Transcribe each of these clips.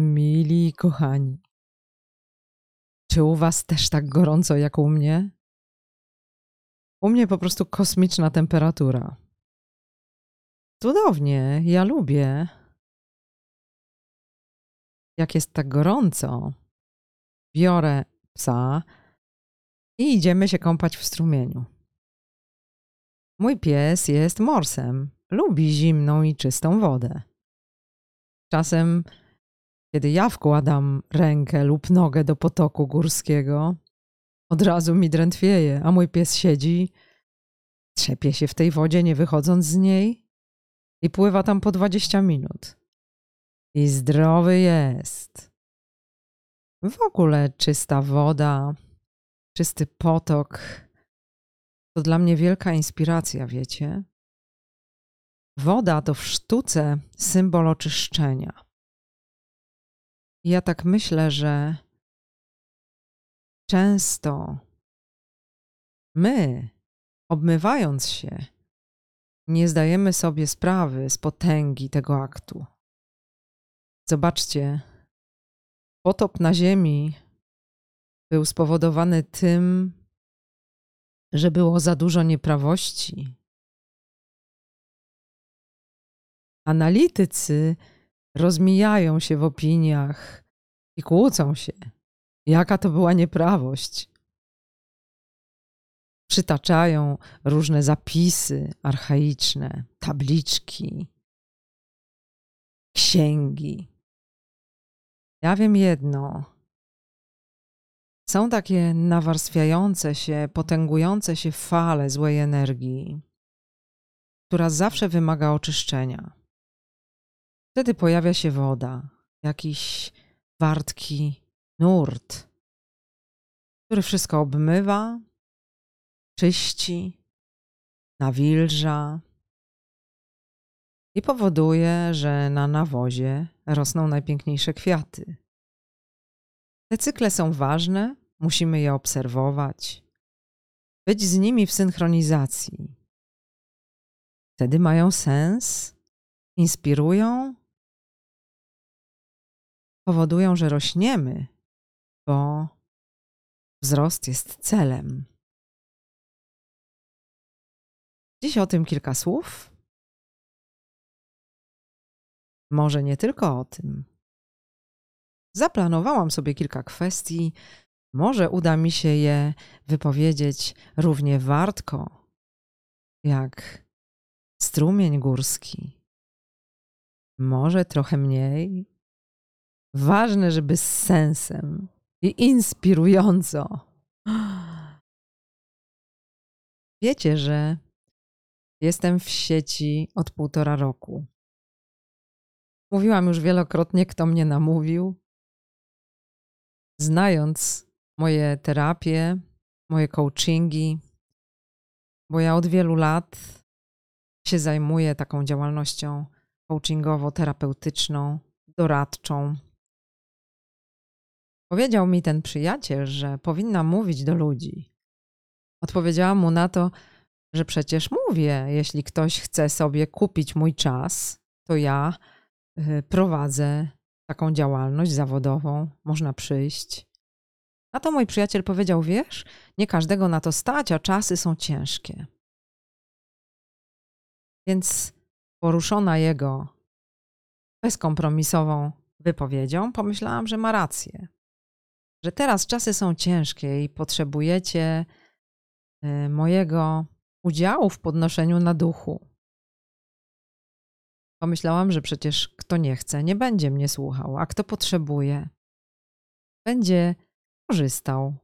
Mili kochani, czy u Was też tak gorąco jak u mnie? U mnie po prostu kosmiczna temperatura. Cudownie, ja lubię. Jak jest tak gorąco, biorę psa i idziemy się kąpać w strumieniu. Mój pies jest morsem, lubi zimną i czystą wodę. Czasem, kiedy ja wkładam rękę lub nogę do potoku górskiego, od razu mi drętwieje, a mój pies siedzi, trzepie się w tej wodzie, nie wychodząc z niej i pływa tam po 20 minut. I zdrowy jest. W ogóle czysta woda, czysty potok to dla mnie wielka inspiracja, wiecie? Woda to w sztuce symbol oczyszczenia. Ja tak myślę, że często my, obmywając się, nie zdajemy sobie sprawy z potęgi tego aktu. Zobaczcie, potop na Ziemi był spowodowany tym, że było za dużo nieprawości. Analitycy rozmijają się w opiniach i kłócą się, jaka to była nieprawość. Przytaczają różne zapisy archaiczne, tabliczki, księgi. Ja wiem jedno. Są takie nawarstwiające się, potęgujące się fale złej energii, która zawsze wymaga oczyszczenia. Wtedy pojawia się woda, jakiś wartki nurt, który wszystko obmywa, czyści, nawilża i powoduje, że na nawozie rosną najpiękniejsze kwiaty. Te cykle są ważne, musimy je obserwować, być z nimi w synchronizacji. Wtedy mają sens, inspirują powodują, że rośniemy, bo wzrost jest celem. Dziś o tym kilka słów. Może nie tylko o tym. Zaplanowałam sobie kilka kwestii. Może uda mi się je wypowiedzieć równie wartko, jak strumień górski. Może trochę mniej, Ważne, żeby z sensem i inspirująco. Wiecie, że jestem w sieci od półtora roku. Mówiłam już wielokrotnie, kto mnie namówił. Znając moje terapie, moje coachingi, bo ja od wielu lat się zajmuję taką działalnością coachingowo-terapeutyczną, doradczą. Powiedział mi ten przyjaciel, że powinna mówić do ludzi. Odpowiedziałam mu na to, że przecież mówię, jeśli ktoś chce sobie kupić mój czas, to ja y, prowadzę taką działalność zawodową, można przyjść. Na to mój przyjaciel powiedział: Wiesz, nie każdego na to stać, a czasy są ciężkie. Więc poruszona jego bezkompromisową wypowiedzią, pomyślałam, że ma rację że teraz czasy są ciężkie i potrzebujecie y, mojego udziału w podnoszeniu na duchu. Pomyślałam, że przecież kto nie chce, nie będzie mnie słuchał, a kto potrzebuje, będzie korzystał.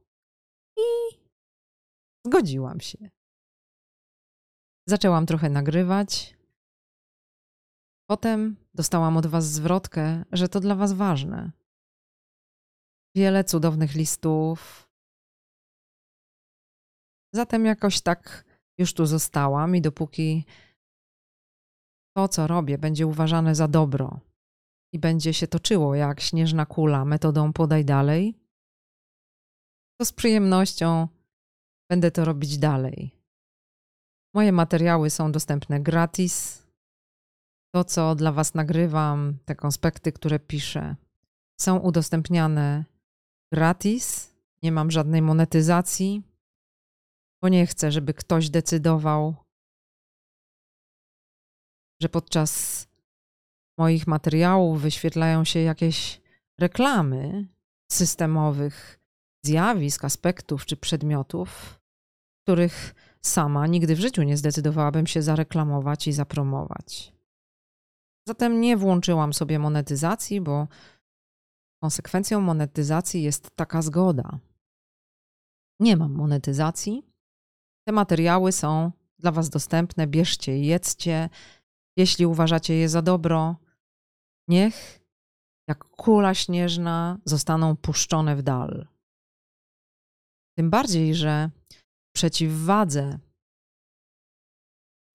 I zgodziłam się. Zaczęłam trochę nagrywać. Potem dostałam od Was zwrotkę, że to dla Was ważne, wiele cudownych listów. Zatem jakoś tak już tu zostałam i dopóki to, co robię, będzie uważane za dobro i będzie się toczyło jak śnieżna kula metodą podaj dalej, to z przyjemnością będę to robić dalej. Moje materiały są dostępne gratis. To, co dla Was nagrywam, te konspekty, które piszę, są udostępniane gratis, nie mam żadnej monetyzacji, bo nie chcę, żeby ktoś decydował, że podczas moich materiałów wyświetlają się jakieś reklamy systemowych zjawisk, aspektów czy przedmiotów, których sama nigdy w życiu nie zdecydowałabym się zareklamować i zapromować. Zatem nie włączyłam sobie monetyzacji, bo konsekwencją monetyzacji jest taka zgoda. Nie mam monetyzacji. Te materiały są dla Was dostępne, bierzcie jedzcie. Jeśli uważacie je za dobro, niech jak kula śnieżna zostaną puszczone w dal. Tym bardziej, że w przeciwwadze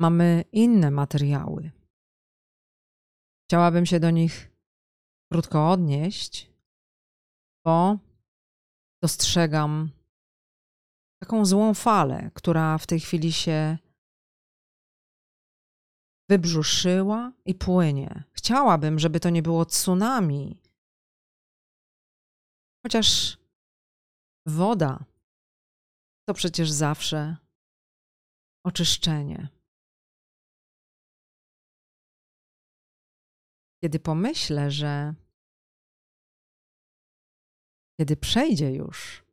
mamy inne materiały. Chciałabym się do nich krótko odnieść, bo dostrzegam taką złą falę, która w tej chwili się wybrzuszyła i płynie. Chciałabym, żeby to nie było tsunami, chociaż woda to przecież zawsze oczyszczenie. Kiedy pomyślę, że kiedy przejdzie już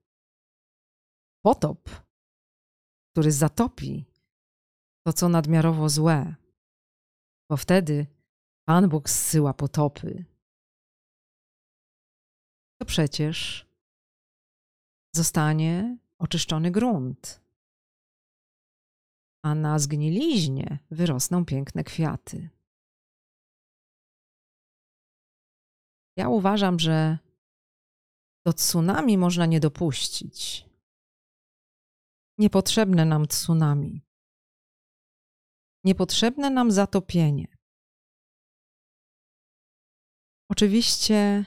potop, który zatopi to, co nadmiarowo złe, bo wtedy Pan Bóg zsyła potopy, to przecież zostanie oczyszczony grunt, a na zgniliźnie wyrosną piękne kwiaty. Ja uważam, że do tsunami można nie dopuścić. Niepotrzebne nam tsunami. Niepotrzebne nam zatopienie. Oczywiście,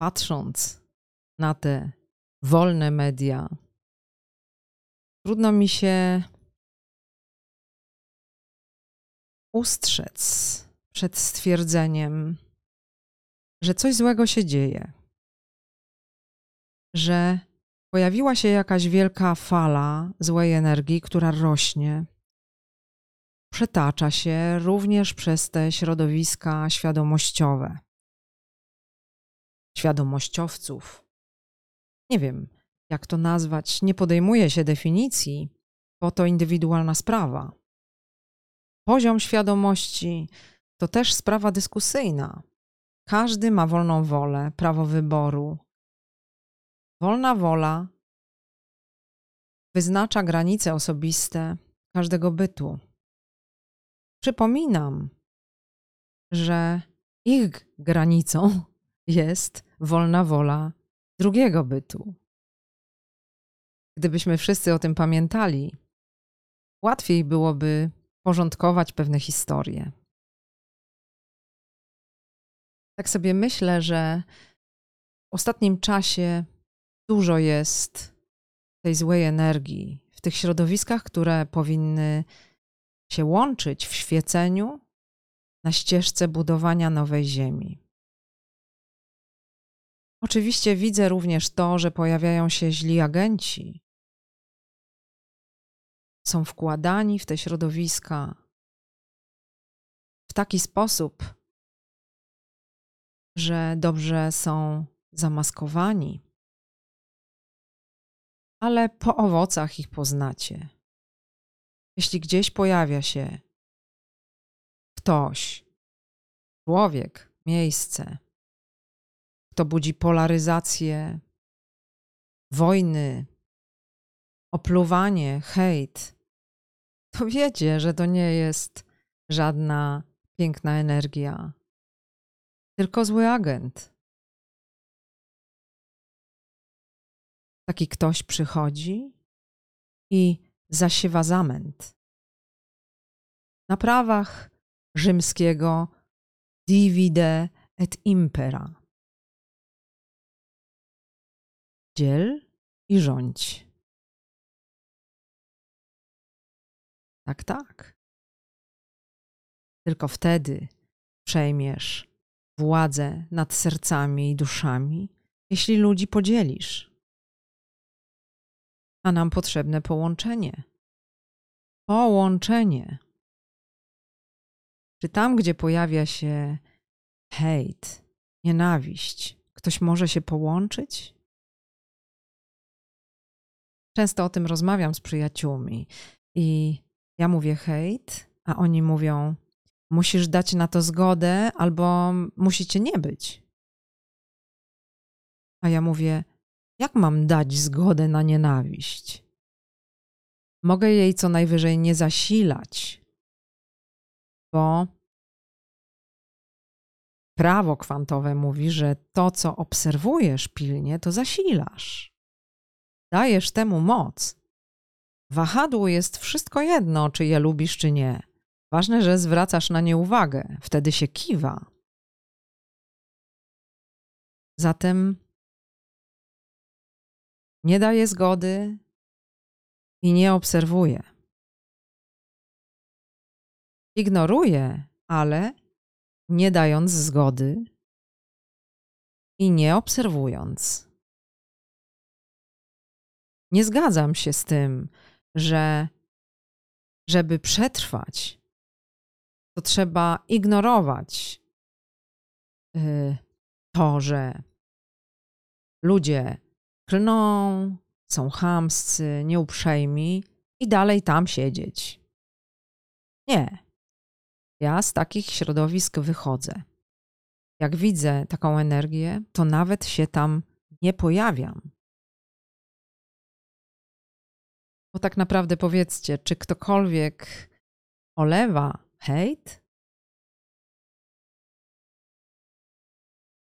patrząc na te wolne media, trudno mi się ustrzec przed stwierdzeniem, że coś złego się dzieje, że pojawiła się jakaś wielka fala złej energii, która rośnie, przetacza się również przez te środowiska świadomościowe. Świadomościowców. Nie wiem, jak to nazwać, nie podejmuje się definicji, bo to indywidualna sprawa. Poziom świadomości to też sprawa dyskusyjna. Każdy ma wolną wolę, prawo wyboru. Wolna wola wyznacza granice osobiste każdego bytu. Przypominam, że ich granicą jest wolna wola drugiego bytu. Gdybyśmy wszyscy o tym pamiętali, łatwiej byłoby porządkować pewne historie. Tak sobie myślę, że w ostatnim czasie dużo jest tej złej energii w tych środowiskach, które powinny się łączyć w świeceniu na ścieżce budowania nowej ziemi. Oczywiście widzę również to, że pojawiają się źli agenci. Są wkładani w te środowiska w taki sposób, że dobrze są zamaskowani, ale po owocach ich poznacie. Jeśli gdzieś pojawia się ktoś, człowiek, miejsce, kto budzi polaryzację, wojny, opluwanie, hejt, to wiecie, że to nie jest żadna piękna energia, tylko zły agent. Taki ktoś przychodzi i zasiewa zamęt. Na prawach rzymskiego divide et impera. Dziel i rządź. Tak, tak. Tylko wtedy przejmiesz władzę nad sercami i duszami, jeśli ludzi podzielisz. A nam potrzebne połączenie. Połączenie. Czy tam, gdzie pojawia się hejt, nienawiść, ktoś może się połączyć? Często o tym rozmawiam z przyjaciółmi i ja mówię hejt, a oni mówią: Musisz dać na to zgodę, albo musicie nie być. A ja mówię: Jak mam dać zgodę na nienawiść? Mogę jej co najwyżej nie zasilać, bo prawo kwantowe mówi, że to, co obserwujesz pilnie, to zasilasz. Dajesz temu moc. Wahadło jest wszystko jedno, czy je lubisz, czy nie. Ważne, że zwracasz na nie uwagę, wtedy się kiwa. Zatem nie daje zgody i nie obserwuje. Ignoruje, ale nie dając zgody i nie obserwując. Nie zgadzam się z tym, że żeby przetrwać, to trzeba ignorować y, to, że ludzie klną, są chamscy, nieuprzejmi i dalej tam siedzieć. Nie. Ja z takich środowisk wychodzę. Jak widzę taką energię, to nawet się tam nie pojawiam. Bo tak naprawdę powiedzcie, czy ktokolwiek olewa hejt?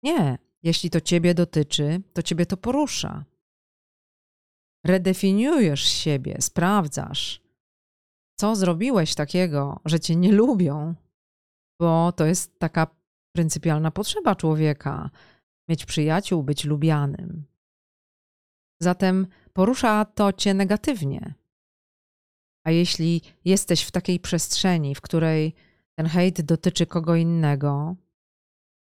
Nie. Jeśli to ciebie dotyczy, to ciebie to porusza. Redefiniujesz siebie, sprawdzasz, co zrobiłeś takiego, że cię nie lubią, bo to jest taka pryncypialna potrzeba człowieka mieć przyjaciół, być lubianym. Zatem porusza to cię negatywnie. A jeśli jesteś w takiej przestrzeni, w której ten hejt dotyczy kogo innego,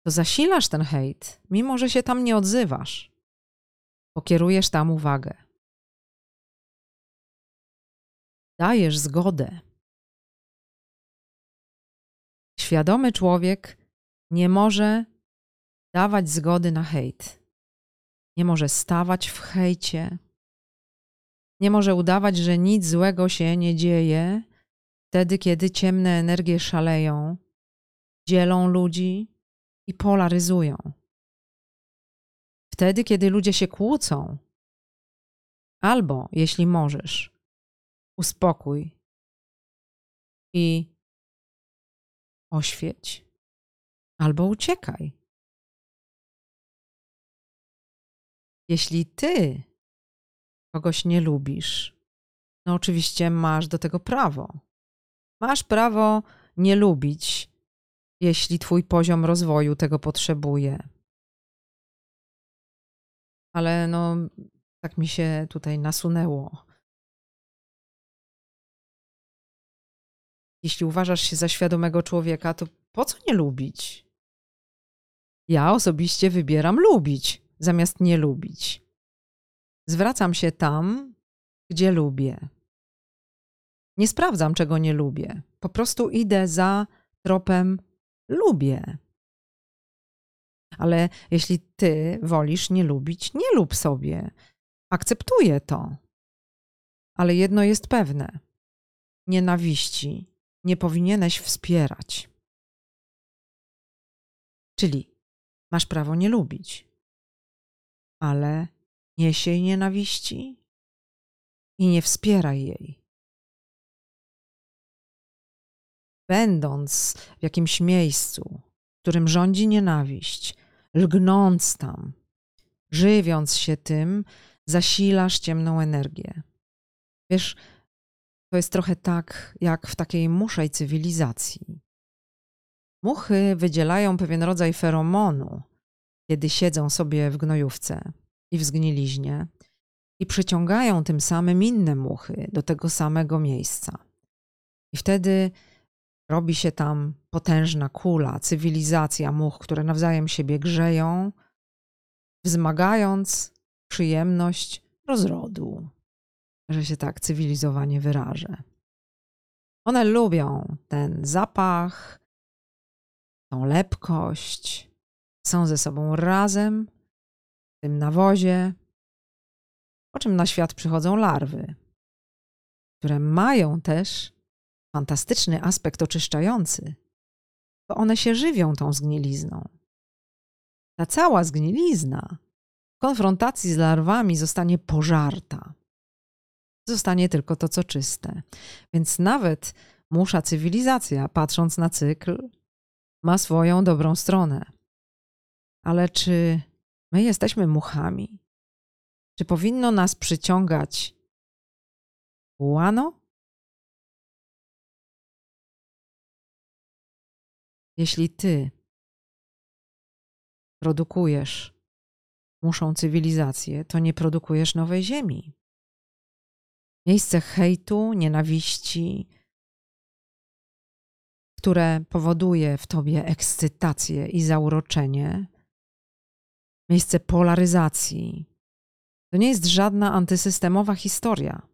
to zasilasz ten hejt, mimo że się tam nie odzywasz. Pokierujesz tam uwagę. Dajesz zgodę. Świadomy człowiek nie może dawać zgody na hejt. Nie może stawać w hejcie. Nie może udawać, że nic złego się nie dzieje, wtedy, kiedy ciemne energie szaleją, dzielą ludzi i polaryzują. Wtedy, kiedy ludzie się kłócą, albo jeśli możesz, uspokój i oświeć, albo uciekaj. Jeśli ty kogoś nie lubisz, no oczywiście masz do tego prawo. Masz prawo nie lubić, jeśli twój poziom rozwoju tego potrzebuje. Ale no, tak mi się tutaj nasunęło. Jeśli uważasz się za świadomego człowieka, to po co nie lubić? Ja osobiście wybieram lubić zamiast nie lubić. Zwracam się tam, gdzie lubię. Nie sprawdzam, czego nie lubię. Po prostu idę za tropem lubię. Ale jeśli ty wolisz nie lubić, nie lub sobie. Akceptuję to. Ale jedno jest pewne: nienawiści nie powinieneś wspierać. Czyli masz prawo nie lubić, ale nie siej nienawiści i nie wspieraj jej. Będąc w jakimś miejscu, w którym rządzi nienawiść, lgnąc tam, żywiąc się tym, zasilasz ciemną energię. Wiesz, to jest trochę tak, jak w takiej muszej cywilizacji. Muchy wydzielają pewien rodzaj feromonu, kiedy siedzą sobie w gnojówce i w zgniliźnie i przyciągają tym samym inne muchy do tego samego miejsca. I wtedy robi się tam potężna kula, cywilizacja much, które nawzajem siebie grzeją, wzmagając przyjemność rozrodu, że się tak cywilizowanie wyrażę. One lubią ten zapach, tą lepkość, są ze sobą razem w tym nawozie, po czym na świat przychodzą larwy, które mają też fantastyczny aspekt oczyszczający, bo one się żywią tą zgnilizną. Ta cała zgnilizna w konfrontacji z larwami zostanie pożarta. Zostanie tylko to, co czyste. Więc nawet musza cywilizacja, patrząc na cykl, ma swoją dobrą stronę. Ale czy my jesteśmy muchami? Czy powinno nas przyciągać łano? Jeśli ty produkujesz muszą cywilizację, to nie produkujesz nowej ziemi. Miejsce hejtu, nienawiści, które powoduje w tobie ekscytację i zauroczenie, miejsce polaryzacji. To nie jest żadna antysystemowa historia.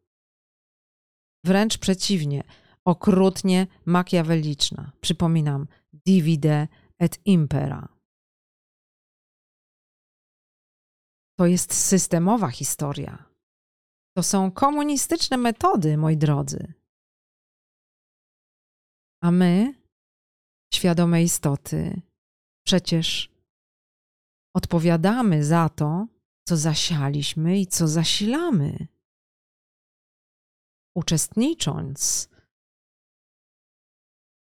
Wręcz przeciwnie, okrutnie makiaweliczna. Przypominam, divide et impera. To jest systemowa historia. To są komunistyczne metody, moi drodzy. A my, świadome istoty, przecież odpowiadamy za to, co zasialiśmy i co zasilamy. Uczestnicząc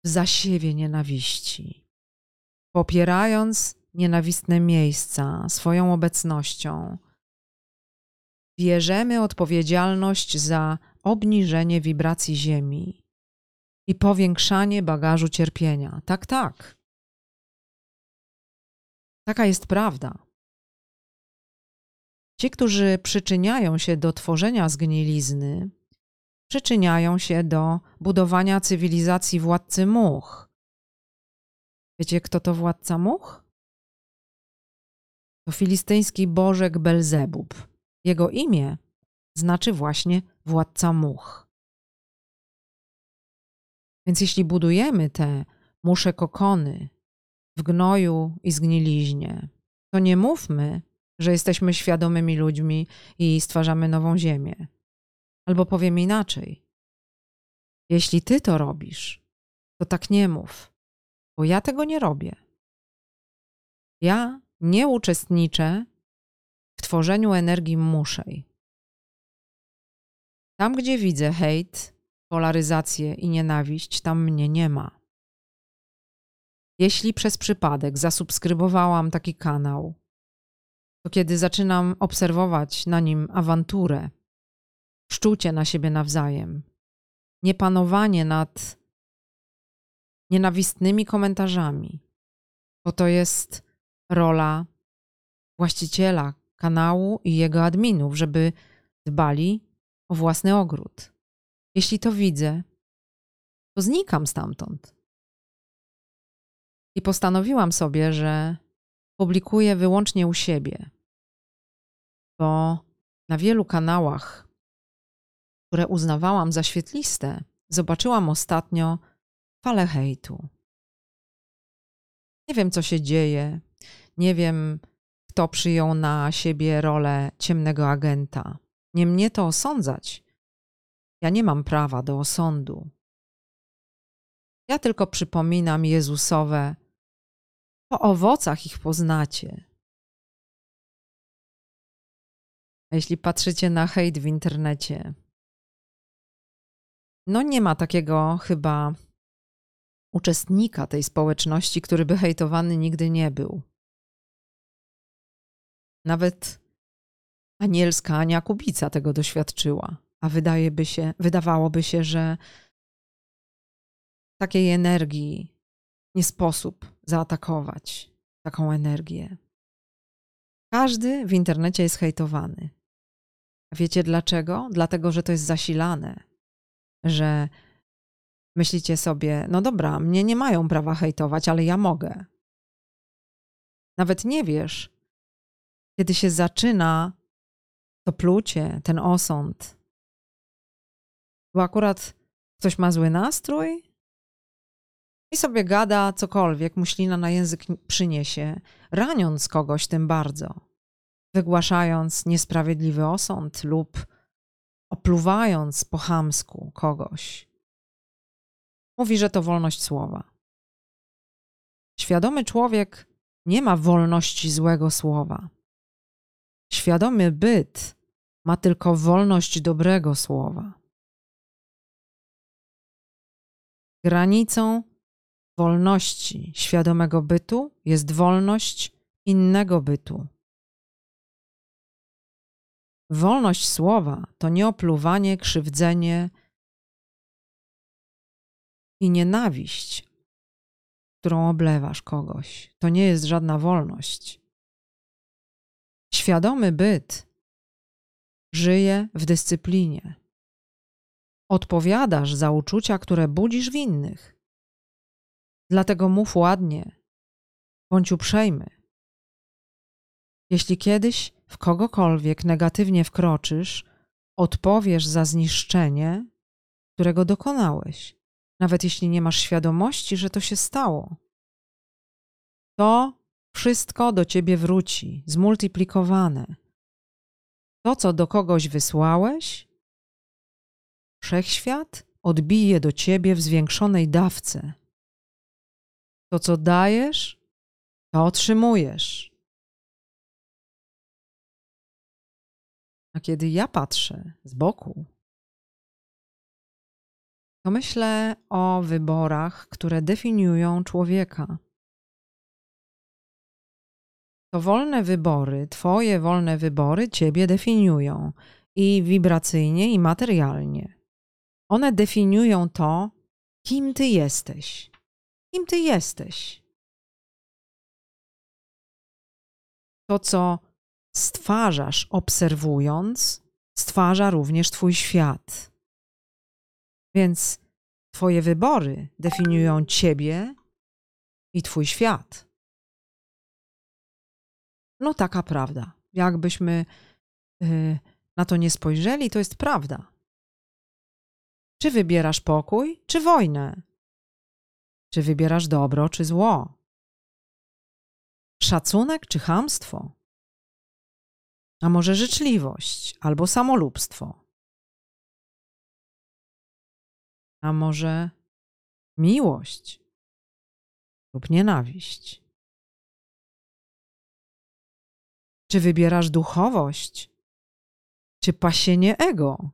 zasiewie nienawiści, popierając nienawistne miejsca swoją obecnością, bierzemy odpowiedzialność za obniżenie wibracji Ziemi i powiększanie bagażu cierpienia. Tak, tak. Taka jest prawda. Ci, którzy przyczyniają się do tworzenia zgnilizny, przyczyniają się do budowania cywilizacji władcy much. Wiecie, kto to władca much? To filistyński bożek Belzebub. Jego imię znaczy właśnie władca much. Więc jeśli budujemy te musze kokony w gnoju i zgniliźnie, to nie mówmy, że jesteśmy świadomymi ludźmi i stwarzamy nową ziemię. Albo powiem inaczej. Jeśli ty to robisz, to tak nie mów, bo ja tego nie robię. Ja nie uczestniczę w tworzeniu energii muszej. Tam, gdzie widzę hejt, polaryzację i nienawiść, tam mnie nie ma. Jeśli przez przypadek zasubskrybowałam taki kanał, to kiedy zaczynam obserwować na nim awanturę, szczucie na siebie nawzajem, niepanowanie nad nienawistnymi komentarzami, bo to jest rola właściciela kanału i jego adminów, żeby dbali o własny ogród. Jeśli to widzę, to znikam stamtąd. I postanowiłam sobie, że publikuję wyłącznie u siebie, bo na wielu kanałach, które uznawałam za świetliste, zobaczyłam ostatnio falę hejtu. Nie wiem, co się dzieje, nie wiem, kto przyjął na siebie rolę ciemnego agenta. Nie mnie to osądzać. Ja nie mam prawa do osądu. Ja tylko przypominam Jezusowe: Po owocach ich poznacie. Jeśli patrzycie na hejt w internecie, no nie ma takiego chyba uczestnika tej społeczności, który by hejtowany nigdy nie był. Nawet anielska Ania Kubica tego doświadczyła, a wydaje by się, wydawałoby się, że takiej energii nie sposób zaatakować taką energię. Każdy w internecie jest hejtowany. A wiecie dlaczego? Dlatego, że to jest zasilane, że Myślicie sobie, no dobra, mnie nie mają prawa hejtować, ale ja mogę. Nawet nie wiesz, kiedy się zaczyna to plucie, ten osąd, bo akurat ktoś ma zły nastrój i sobie gada cokolwiek, muślina na język przyniesie, raniąc kogoś tym bardzo, wygłaszając niesprawiedliwy osąd lub opluwając po chamsku kogoś. Mówi, że to wolność słowa. Świadomy człowiek nie ma wolności złego słowa. Świadomy byt ma tylko wolność dobrego słowa. Granicą wolności świadomego bytu jest wolność innego bytu. Wolność słowa to nie opluwanie, krzywdzenie i nienawiść, którą oblewasz kogoś. To nie jest żadna wolność. Świadomy byt żyje w dyscyplinie. Odpowiadasz za uczucia, które budzisz w innych. Dlatego mów ładnie, bądź uprzejmy. Jeśli kiedyś w kogokolwiek negatywnie wkroczysz, odpowiesz za zniszczenie, którego dokonałeś, nawet jeśli nie masz świadomości, że to się stało. To wszystko do ciebie wróci, zmultiplikowane. To, co do kogoś wysłałeś, wszechświat odbije do ciebie w zwiększonej dawce. To, co dajesz, to otrzymujesz. A kiedy ja patrzę z boku, to myślę o wyborach, które definiują człowieka. To wolne wybory, Twoje wolne wybory Ciebie definiują i wibracyjnie, i materialnie. One definiują to, kim Ty jesteś. Kim Ty jesteś. To, co stwarzasz obserwując, stwarza również Twój świat. Więc Twoje wybory definiują Ciebie i Twój świat. No, taka prawda. Jakbyśmy yy, na to nie spojrzeli, to jest prawda. Czy wybierasz pokój, czy wojnę? Czy wybierasz dobro, czy zło? Szacunek, czy chamstwo? A może życzliwość albo samolubstwo? A może miłość lub nienawiść? Czy wybierasz duchowość, czy pasienie ego?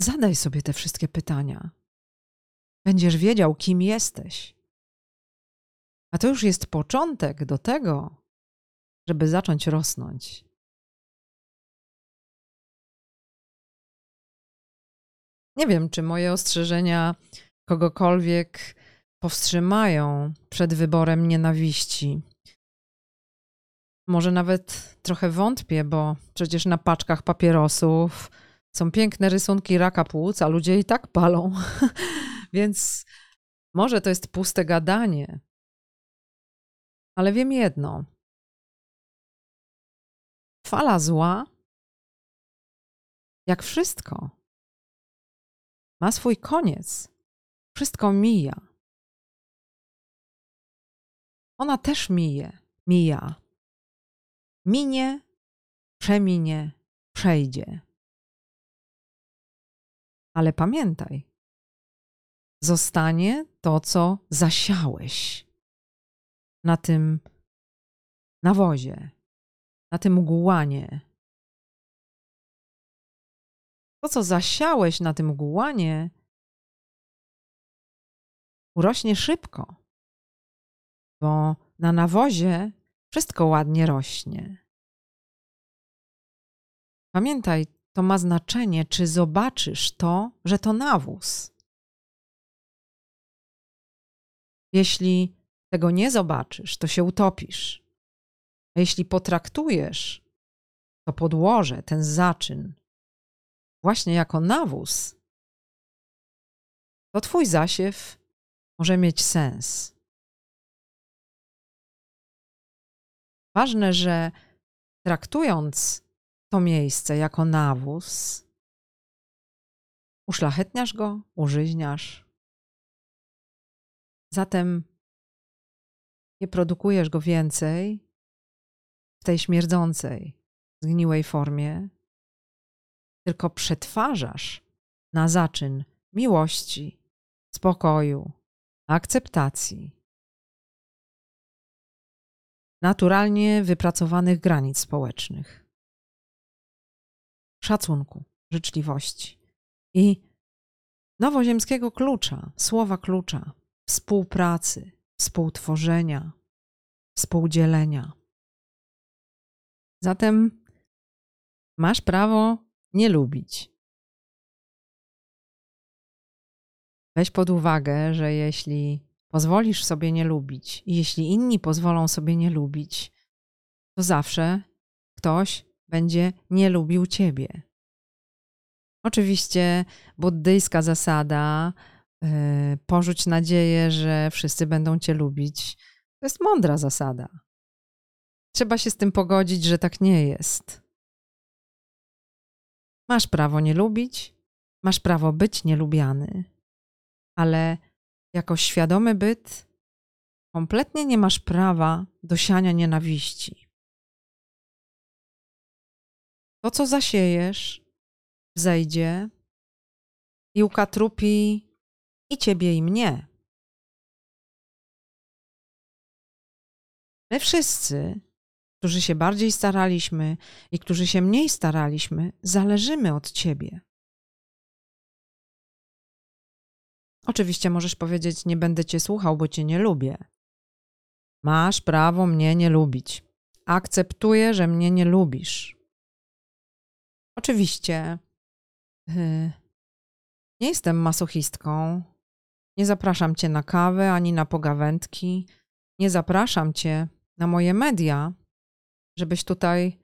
Zadaj sobie te wszystkie pytania. Będziesz wiedział, kim jesteś. A to już jest początek do tego, żeby zacząć rosnąć. Nie wiem, czy moje ostrzeżenia kogokolwiek powstrzymają przed wyborem nienawiści. Może nawet trochę wątpię, bo przecież na paczkach papierosów są piękne rysunki raka płuc, a ludzie i tak palą. Więc może to jest puste gadanie. Ale wiem jedno. Fala zła, jak wszystko, ma swój koniec. Wszystko mija. Ona też mije, mija. Minie, przeminie, przejdzie. Ale pamiętaj, zostanie to, co zasiałeś na tym nawozie, na tym gułanie. To, co zasiałeś na tym gułanie, urośnie szybko, bo na nawozie wszystko ładnie rośnie. Pamiętaj, to ma znaczenie, czy zobaczysz to, że to nawóz. Jeśli tego nie zobaczysz, to się utopisz. A jeśli potraktujesz to podłoże, ten zaczyn, właśnie jako nawóz, to Twój zasiew może mieć sens. Ważne, że traktując to miejsce jako nawóz, uszlachetniasz go, użyźniasz. Zatem nie produkujesz go więcej w tej śmierdzącej, zgniłej formie, tylko przetwarzasz na zaczyn miłości, spokoju, akceptacji, naturalnie wypracowanych granic społecznych, szacunku, życzliwości i nowoziemskiego klucza, słowa klucza, współpracy, współtworzenia, współdzielenia. Zatem masz prawo nie lubić. Weź pod uwagę, że jeśli pozwolisz sobie nie lubić i jeśli inni pozwolą sobie nie lubić, to zawsze ktoś będzie nie lubił ciebie. Oczywiście buddyjska zasada porzuć nadzieję, że wszyscy będą cię lubić, to jest mądra zasada. Trzeba się z tym pogodzić, że tak nie jest. Masz prawo nie lubić, masz prawo być nielubiany, ale jako świadomy byt kompletnie nie masz prawa do siania nienawiści. To, co zasiejesz, zejdzie i ukatrupi i ciebie, i mnie. My wszyscy, którzy się bardziej staraliśmy i którzy się mniej staraliśmy, zależymy od ciebie. Oczywiście możesz powiedzieć: Nie będę cię słuchał, bo cię nie lubię. Masz prawo mnie nie lubić. Akceptuję, że mnie nie lubisz. Oczywiście yy, nie jestem masochistką. Nie zapraszam cię na kawę ani na pogawędki. Nie zapraszam cię na moje media, żebyś tutaj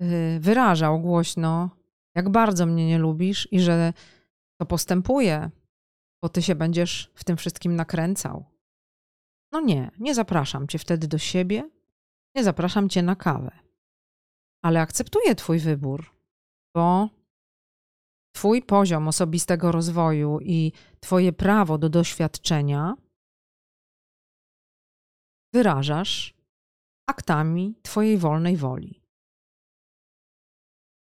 yy, wyrażał głośno, jak bardzo mnie nie lubisz i że to postępuje bo ty się będziesz w tym wszystkim nakręcał. No nie, nie zapraszam cię wtedy do siebie, nie zapraszam cię na kawę. Ale akceptuję twój wybór, bo twój poziom osobistego rozwoju i twoje prawo do doświadczenia wyrażasz aktami twojej wolnej woli.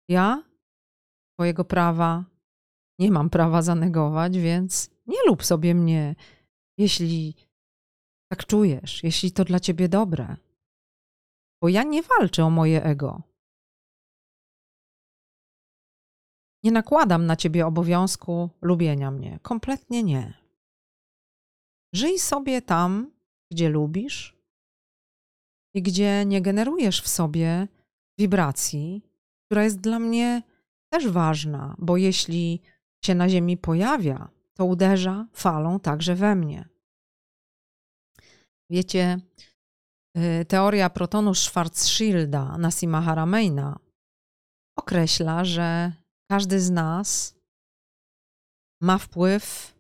Ja twojego prawa nie mam prawa zanegować, więc nie lub sobie mnie, jeśli tak czujesz, jeśli to dla ciebie dobre. Bo ja nie walczę o moje ego. Nie nakładam na ciebie obowiązku lubienia mnie. Kompletnie nie. Żyj sobie tam, gdzie lubisz i gdzie nie generujesz w sobie wibracji, która jest dla mnie też ważna, bo jeśli się na Ziemi pojawia, to uderza falą także we mnie. Wiecie, y, teoria protonu Schwarzschilda Nassima Harameina określa, że każdy z nas ma wpływ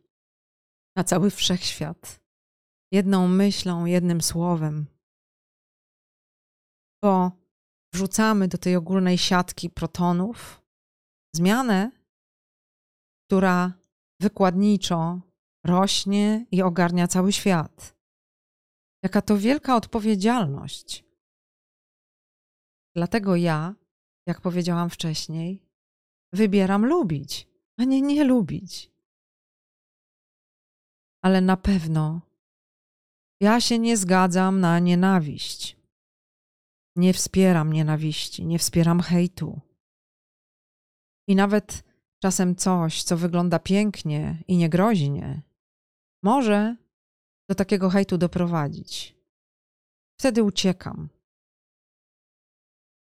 na cały wszechświat. Jedną myślą, jednym słowem. Bo wrzucamy do tej ogólnej siatki protonów zmianę, która wykładniczo rośnie i ogarnia cały świat. Jaka to wielka odpowiedzialność. Dlatego ja, jak powiedziałam wcześniej, wybieram lubić, a nie nie lubić. Ale na pewno ja się nie zgadzam na nienawiść. Nie wspieram nienawiści, nie wspieram hejtu. I nawet czasem coś, co wygląda pięknie i niegroźnie, może do takiego hejtu doprowadzić. Wtedy uciekam.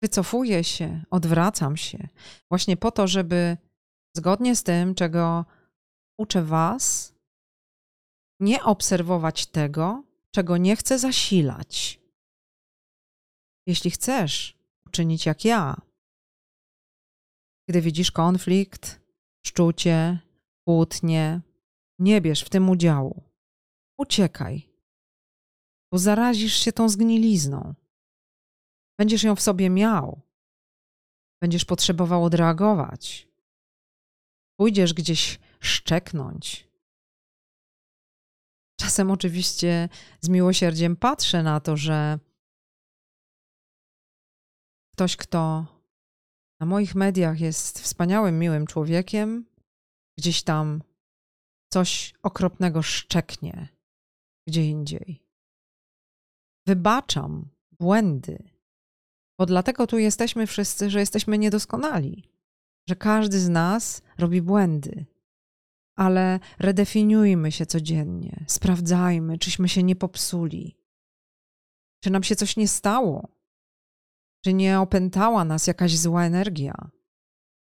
Wycofuję się, odwracam się, właśnie po to, żeby zgodnie z tym, czego uczę Was, nie obserwować tego, czego nie chcę zasilać. Jeśli chcesz uczynić jak ja, gdy widzisz konflikt, szczucie, kłótnie. Nie bierz w tym udziału. Uciekaj, bo zarazisz się tą zgnilizną. Będziesz ją w sobie miał. Będziesz potrzebował odreagować. Pójdziesz gdzieś szczeknąć. Czasem oczywiście z miłosierdziem patrzę na to, że ktoś, kto na moich mediach jest wspaniałym, miłym człowiekiem, gdzieś tam coś okropnego szczeknie gdzie indziej. Wybaczam błędy, bo dlatego tu jesteśmy wszyscy, że jesteśmy niedoskonali, że każdy z nas robi błędy. Ale redefiniujmy się codziennie, sprawdzajmy, czyśmy się nie popsuli, czy nam się coś nie stało, czy nie opętała nas jakaś zła energia.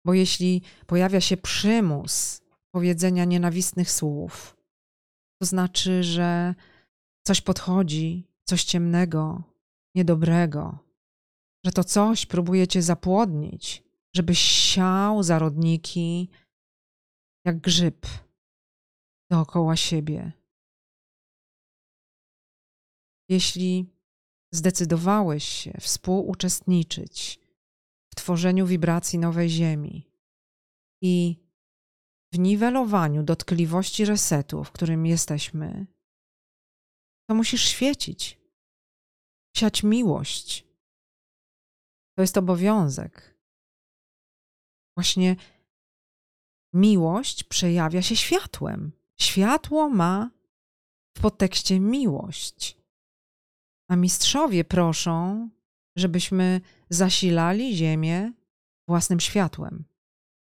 Bo jeśli pojawia się przymus powiedzenia nienawistnych słów, to znaczy, że coś podchodzi, coś ciemnego, niedobrego, że to coś próbujecie zapłodnić, żebyś siał zarodniki jak grzyb dookoła siebie. Jeśli zdecydowałeś się współuczestniczyć w tworzeniu wibracji nowej Ziemi i w niwelowaniu dotkliwości resetu, w którym jesteśmy, to musisz świecić, siać miłość. To jest obowiązek. Właśnie miłość przejawia się światłem. Światło ma w podtekście miłość. A mistrzowie proszą, żebyśmy zasilali Ziemię własnym światłem.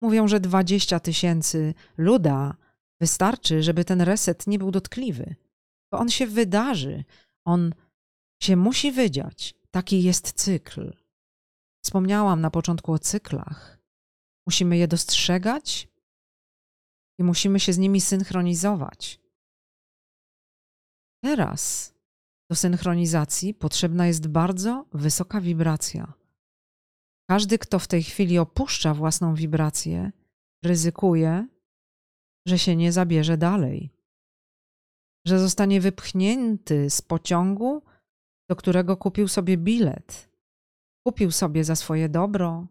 Mówią, że 20 tysięcy luda wystarczy, żeby ten reset nie był dotkliwy. Bo on się wydarzy, on się musi wydziać. Taki jest cykl. Wspomniałam na początku o cyklach. Musimy je dostrzegać i musimy się z nimi synchronizować. Teraz do synchronizacji potrzebna jest bardzo wysoka wibracja. Każdy, kto w tej chwili opuszcza własną wibrację, ryzykuje, że się nie zabierze dalej, że zostanie wypchnięty z pociągu, do którego kupił sobie bilet. Kupił sobie za swoje dobro,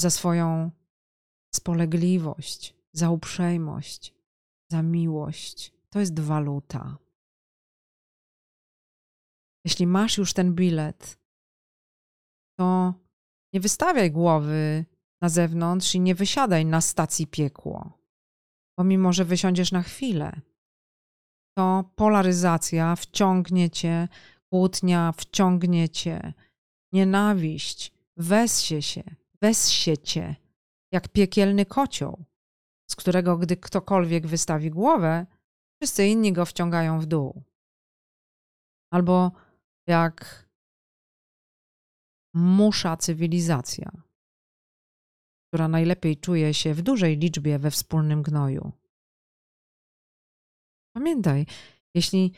za swoją spolegliwość, za uprzejmość, za miłość. To jest waluta. Jeśli masz już ten bilet, to nie wystawiaj głowy na zewnątrz i nie wysiadaj na stacji piekło, bo mimo, że wysiądziesz na chwilę, to polaryzacja wciągnie cię, kłótnia wciągnie cię, nienawiść wessie się, wessie cię, jak piekielny kocioł, z którego gdy ktokolwiek wystawi głowę, wszyscy inni go wciągają w dół. Albo jak musza cywilizacja, która najlepiej czuje się w dużej liczbie we wspólnym gnoju. Pamiętaj, jeśli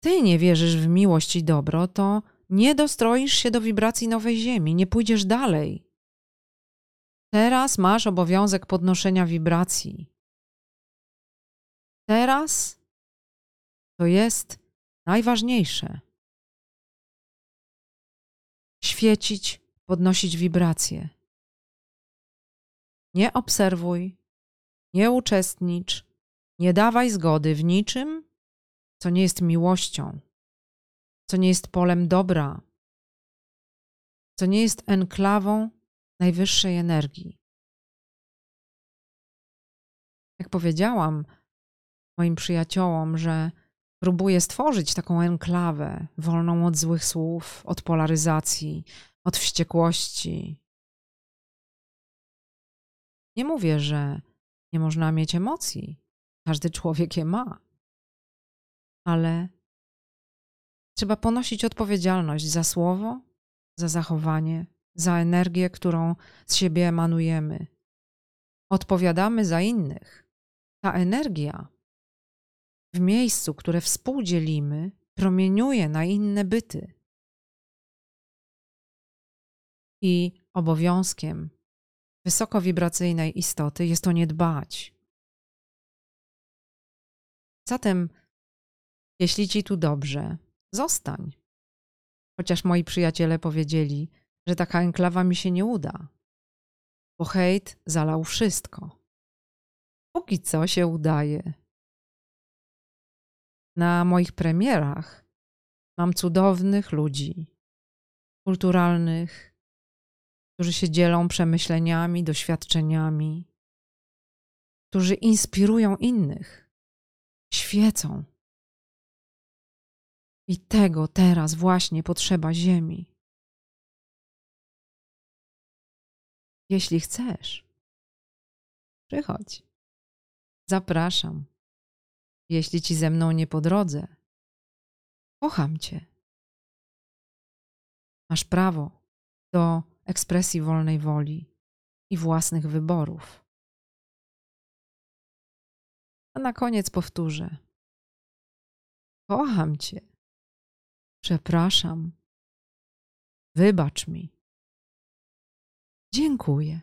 ty nie wierzysz w miłość i dobro, to nie dostroisz się do wibracji nowej Ziemi, nie pójdziesz dalej. Teraz masz obowiązek podnoszenia wibracji. Teraz to jest najważniejsze świecić, podnosić wibracje. Nie obserwuj, nie uczestnicz, nie dawaj zgody w niczym, co nie jest miłością, co nie jest polem dobra, co nie jest enklawą najwyższej energii. Jak powiedziałam moim przyjaciołom, że próbuje stworzyć taką enklawę wolną od złych słów, od polaryzacji, od wściekłości. Nie mówię, że nie można mieć emocji. Każdy człowiek je ma. Ale trzeba ponosić odpowiedzialność za słowo, za zachowanie, za energię, którą z siebie emanujemy. Odpowiadamy za innych. Ta energia w miejscu, które współdzielimy, promieniuje na inne byty. I obowiązkiem wysokowibracyjnej istoty jest to nie dbać. Zatem, jeśli ci tu dobrze, zostań. Chociaż moi przyjaciele powiedzieli, że taka enklawa mi się nie uda, bo hejt zalał wszystko. Póki co się udaje. Na moich premierach mam cudownych ludzi, kulturalnych, którzy się dzielą przemyśleniami, doświadczeniami, którzy inspirują innych, świecą. I tego teraz właśnie potrzeba Ziemi. Jeśli chcesz, przychodź. Zapraszam. Jeśli ci ze mną nie po drodze, kocham cię. Masz prawo do ekspresji wolnej woli i własnych wyborów. A na koniec powtórzę: Kocham cię. Przepraszam. Wybacz mi. Dziękuję.